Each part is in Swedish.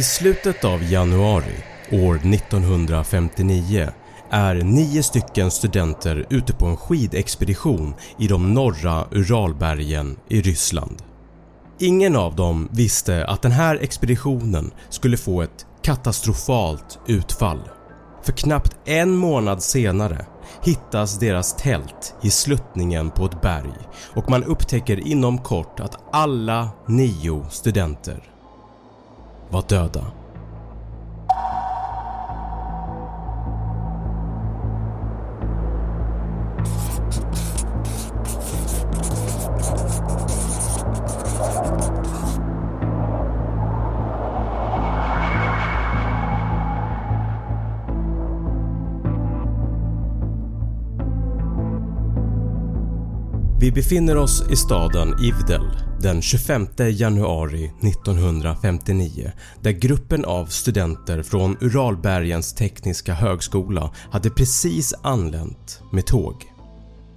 I slutet av januari år 1959 är nio stycken studenter ute på en skidexpedition i de norra Uralbergen i Ryssland. Ingen av dem visste att den här expeditionen skulle få ett katastrofalt utfall. För knappt en månad senare hittas deras tält i sluttningen på ett berg och man upptäcker inom kort att alla nio studenter var döda. Vi befinner oss i staden Ivdel den 25 januari 1959 där gruppen av studenter från Uralbergens tekniska högskola hade precis anlänt med tåg.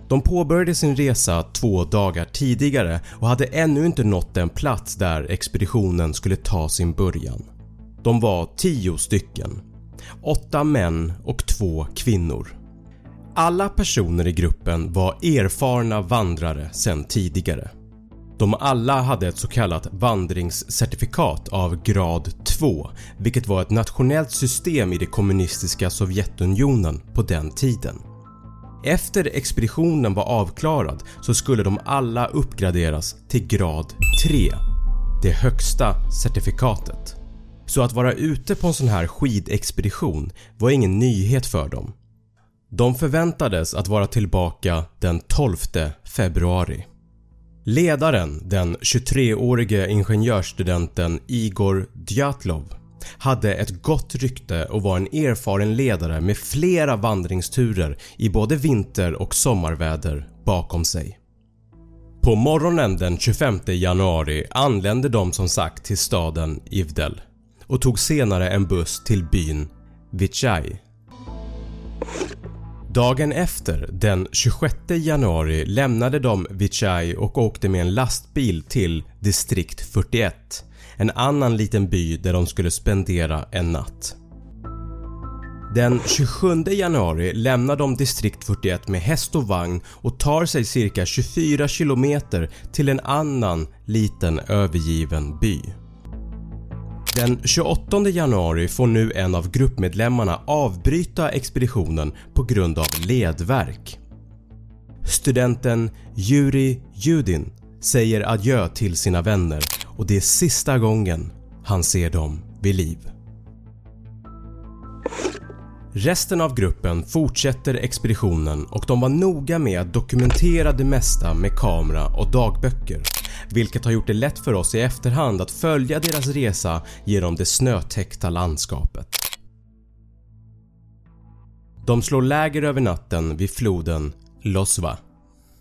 De påbörjade sin resa två dagar tidigare och hade ännu inte nått den plats där expeditionen skulle ta sin början. De var 10 stycken, 8 män och 2 kvinnor. Alla personer i gruppen var erfarna vandrare sedan tidigare. De alla hade ett så kallat vandringscertifikat av grad 2 vilket var ett nationellt system i det kommunistiska Sovjetunionen på den tiden. Efter expeditionen var avklarad så skulle de alla uppgraderas till grad 3, det högsta certifikatet. Så att vara ute på en sån här skidexpedition var ingen nyhet för dem. De förväntades att vara tillbaka den 12 februari. Ledaren, den 23-årige ingenjörsstudenten Igor Djatlov hade ett gott rykte och var en erfaren ledare med flera vandringsturer i både vinter och sommarväder bakom sig. På morgonen den 25 januari anlände de som sagt till staden Ivdel och tog senare en buss till byn Vichai Dagen efter, den 26 januari lämnade de Vichai och åkte med en lastbil till distrikt 41, en annan liten by där de skulle spendera en natt. Den 27 januari lämnar de distrikt 41 med häst och vagn och tar sig cirka 24 km till en annan liten övergiven by. Den 28 januari får nu en av gruppmedlemmarna avbryta expeditionen på grund av ledvärk. Studenten Yuri Judin säger adjö till sina vänner och det är sista gången han ser dem vid liv. Resten av gruppen fortsätter expeditionen och de var noga med att dokumentera det mesta med kamera och dagböcker vilket har gjort det lätt för oss i efterhand att följa deras resa genom det snötäckta landskapet. De slår läger över natten vid floden Losva.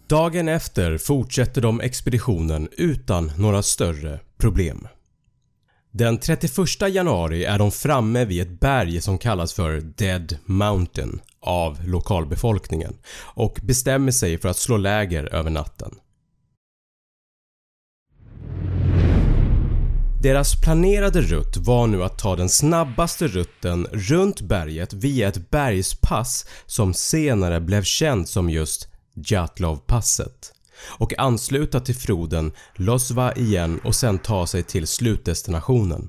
Dagen efter fortsätter de expeditionen utan några större problem. Den 31 januari är de framme vid ett berg som kallas för Dead Mountain av lokalbefolkningen och bestämmer sig för att slå läger över natten. Deras planerade rutt var nu att ta den snabbaste rutten runt berget via ett bergspass som senare blev känt som just Jatlovpasset och ansluta till floden Losva igen och sen ta sig till slutdestinationen,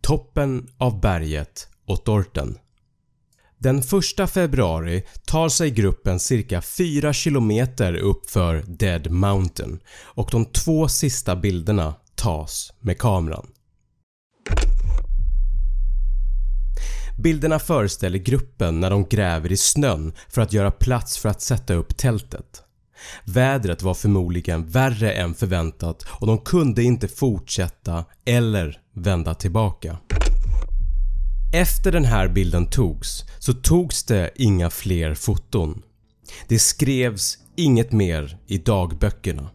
toppen av berget Otorten. Den 1 februari tar sig gruppen cirka 4 km upp för Dead Mountain och de två sista bilderna tas med kameran. Bilderna föreställer gruppen när de gräver i snön för att göra plats för att sätta upp tältet. Vädret var förmodligen värre än förväntat och de kunde inte fortsätta eller vända tillbaka. Efter den här bilden togs så togs det inga fler foton. Det skrevs inget mer i dagböckerna.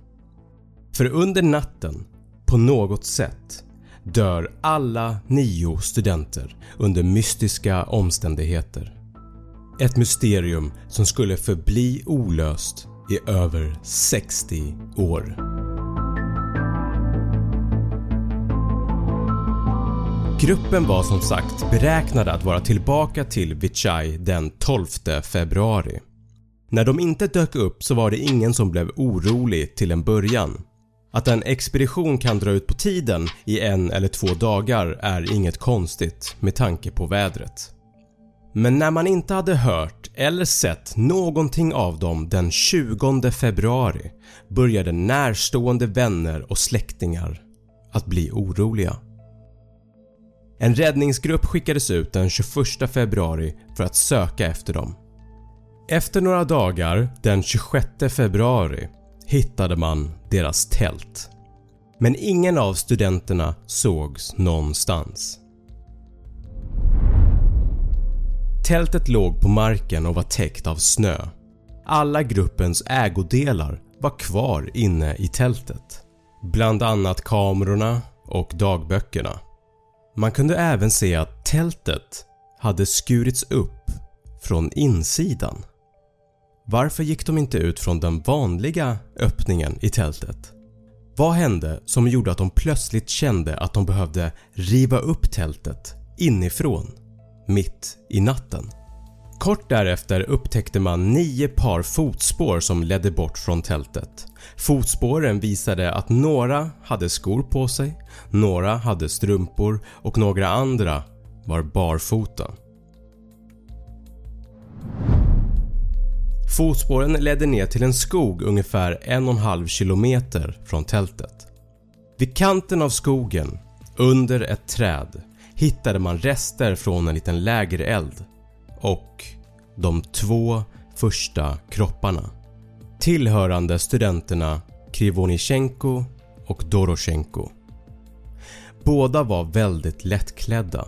För under natten på något sätt dör alla nio studenter under mystiska omständigheter. Ett mysterium som skulle förbli olöst i över 60 år. Gruppen var som sagt beräknade att vara tillbaka till Vichai den 12 februari. När de inte dök upp så var det ingen som blev orolig till en början. Att en expedition kan dra ut på tiden i en eller två dagar är inget konstigt med tanke på vädret. Men när man inte hade hört eller sett någonting av dem den 20 februari började närstående vänner och släktingar att bli oroliga. En räddningsgrupp skickades ut den 21 februari för att söka efter dem. Efter några dagar den 26 februari hittade man deras tält. Men ingen av studenterna sågs någonstans. Tältet låg på marken och var täckt av snö. Alla gruppens ägodelar var kvar inne i tältet. Bland annat kamerorna och dagböckerna. Man kunde även se att tältet hade skurits upp från insidan. Varför gick de inte ut från den vanliga öppningen i tältet? Vad hände som gjorde att de plötsligt kände att de behövde riva upp tältet inifrån mitt i natten? Kort därefter upptäckte man nio par fotspår som ledde bort från tältet. Fotspåren visade att några hade skor på sig, några hade strumpor och några andra var barfota. Fotspåren ledde ner till en skog ungefär en och en halv kilometer från tältet. Vid kanten av skogen, under ett träd, hittade man rester från en liten lägereld och de två första kropparna tillhörande studenterna Krivonichenko och Doroshenko. Båda var väldigt lättklädda.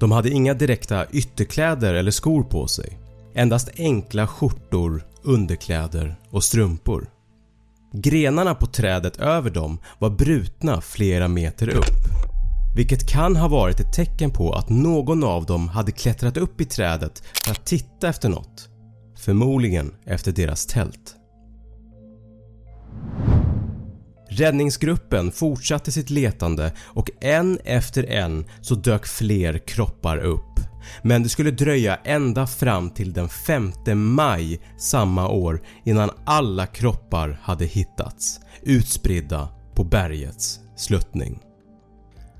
De hade inga direkta ytterkläder eller skor på sig. Endast enkla skjortor, underkläder och strumpor. Grenarna på trädet över dem var brutna flera meter upp vilket kan ha varit ett tecken på att någon av dem hade klättrat upp i trädet för att titta efter något. Förmodligen efter deras tält. Räddningsgruppen fortsatte sitt letande och en efter en så dök fler kroppar upp. Men det skulle dröja ända fram till den 5 maj samma år innan alla kroppar hade hittats utspridda på bergets sluttning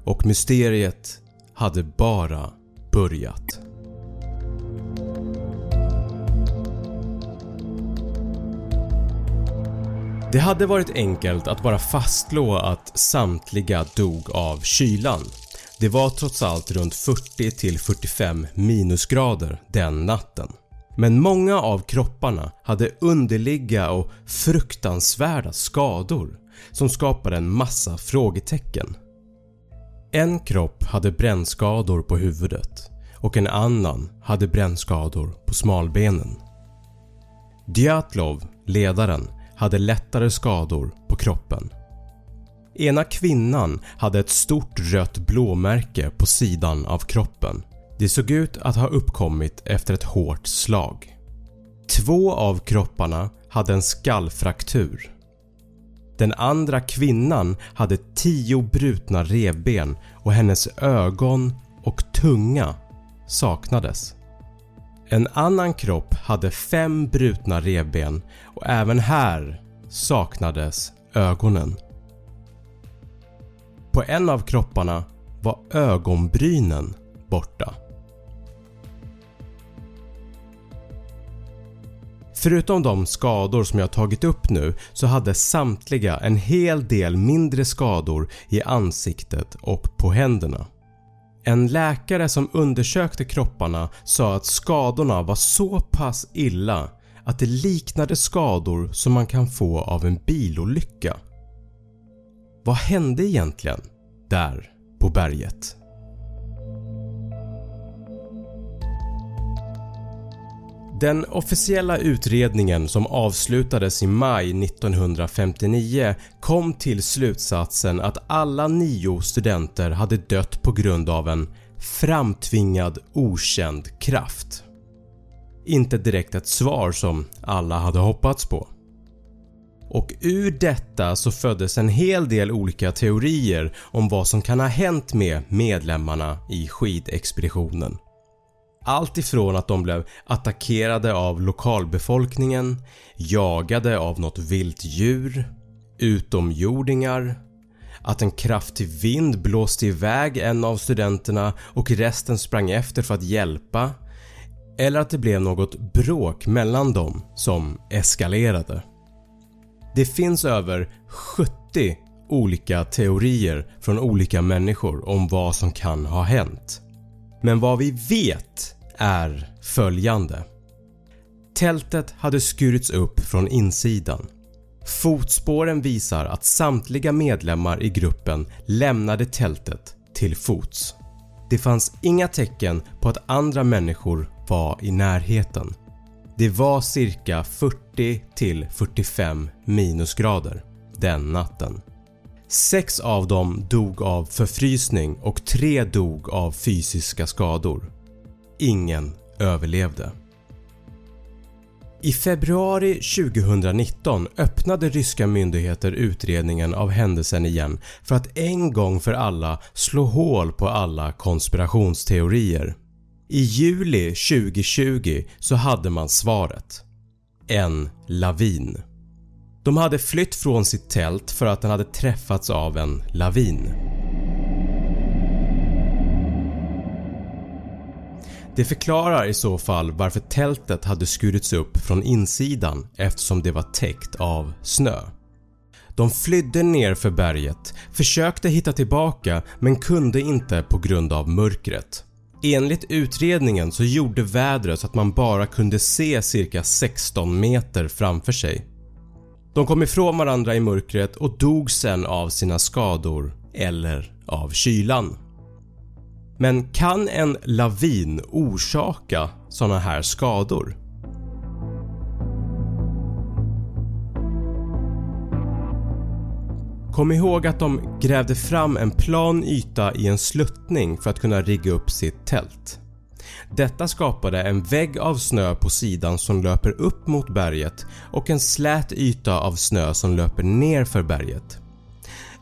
och mysteriet hade bara börjat. Det hade varit enkelt att bara fastslå att samtliga dog av kylan. Det var trots allt runt 40 45 minusgrader den natten. Men många av kropparna hade underliga och fruktansvärda skador som skapade en massa frågetecken. En kropp hade brännskador på huvudet och en annan hade brännskador på smalbenen. Djatlov, ledaren, hade lättare skador på kroppen. Ena kvinnan hade ett stort rött blåmärke på sidan av kroppen. Det såg ut att ha uppkommit efter ett hårt slag. Två av kropparna hade en skallfraktur den andra kvinnan hade 10 brutna revben och hennes ögon och tunga saknades. En annan kropp hade 5 brutna revben och även här saknades ögonen. På en av kropparna var ögonbrynen borta. Förutom de skador som jag tagit upp nu så hade samtliga en hel del mindre skador i ansiktet och på händerna. En läkare som undersökte kropparna sa att skadorna var så pass illa att det liknade skador som man kan få av en bilolycka. Vad hände egentligen där på berget? Den officiella utredningen som avslutades i maj 1959 kom till slutsatsen att alla nio studenter hade dött på grund av en framtvingad okänd kraft. Inte direkt ett svar som alla hade hoppats på och ur detta så föddes en hel del olika teorier om vad som kan ha hänt med medlemmarna i skidexpeditionen. Allt ifrån att de blev attackerade av lokalbefolkningen, jagade av något vilt djur, utomjordingar, att en kraftig vind blåste iväg en av studenterna och resten sprang efter för att hjälpa eller att det blev något bråk mellan dem som eskalerade. Det finns över 70 olika teorier från olika människor om vad som kan ha hänt. Men vad vi vet är följande. Tältet hade skurits upp från insidan. Fotspåren visar att samtliga medlemmar i gruppen lämnade tältet till fots. Det fanns inga tecken på att andra människor var i närheten. Det var cirka 40 45 minusgrader den natten. Sex av dem dog av förfrysning och tre dog av fysiska skador. Ingen överlevde. I februari 2019 öppnade ryska myndigheter utredningen av händelsen igen för att en gång för alla slå hål på alla konspirationsteorier. I juli 2020 så hade man svaret. En lavin. De hade flytt från sitt tält för att den hade träffats av en lavin. Det förklarar i så fall varför tältet hade skurits upp från insidan eftersom det var täckt av snö. De flydde ner för berget, försökte hitta tillbaka men kunde inte på grund av mörkret. Enligt utredningen så gjorde vädret så att man bara kunde se cirka 16 meter framför sig. De kom ifrån varandra i mörkret och dog sen av sina skador eller av kylan. Men kan en lavin orsaka sådana här skador? Kom ihåg att de grävde fram en plan yta i en sluttning för att kunna rigga upp sitt tält. Detta skapade en vägg av snö på sidan som löper upp mot berget och en slät yta av snö som löper ner för berget.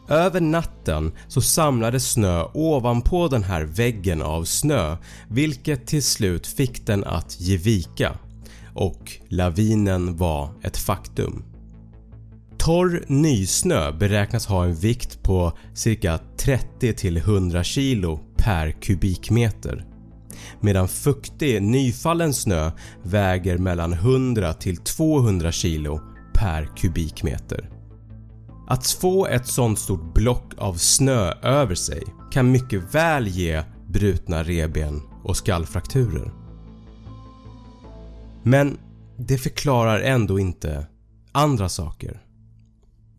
Över natten så samlades snö ovanpå den här väggen av snö vilket till slut fick den att ge vika och lavinen var ett faktum. Torr nysnö beräknas ha en vikt på cirka 30-100 kg per kubikmeter medan fuktig nyfallen snö väger mellan 100-200 kg per kubikmeter. Att få ett sånt stort block av snö över sig kan mycket väl ge brutna reben och skallfrakturer. Men det förklarar ändå inte andra saker.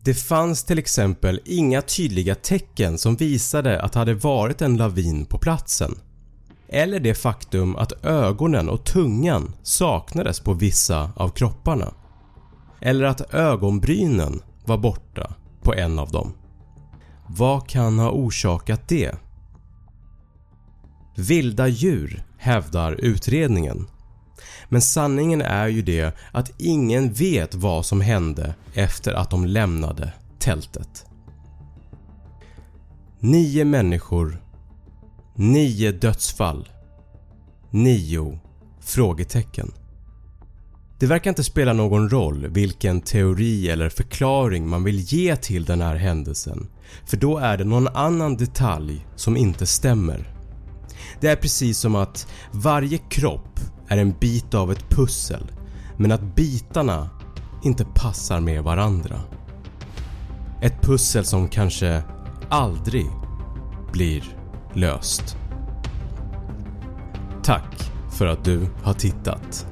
Det fanns till exempel inga tydliga tecken som visade att det hade varit en lavin på platsen. Eller det faktum att ögonen och tungan saknades på vissa av kropparna. Eller att ögonbrynen var borta på en av dem. Vad kan ha orsakat det? Vilda djur hävdar utredningen. Men sanningen är ju det att ingen vet vad som hände efter att de lämnade tältet. 9 människor, 9 dödsfall, 9 frågetecken. Det verkar inte spela någon roll vilken teori eller förklaring man vill ge till den här händelsen för då är det någon annan detalj som inte stämmer. Det är precis som att varje kropp är en bit av ett pussel men att bitarna inte passar med varandra. Ett pussel som kanske aldrig blir löst. Tack för att du har tittat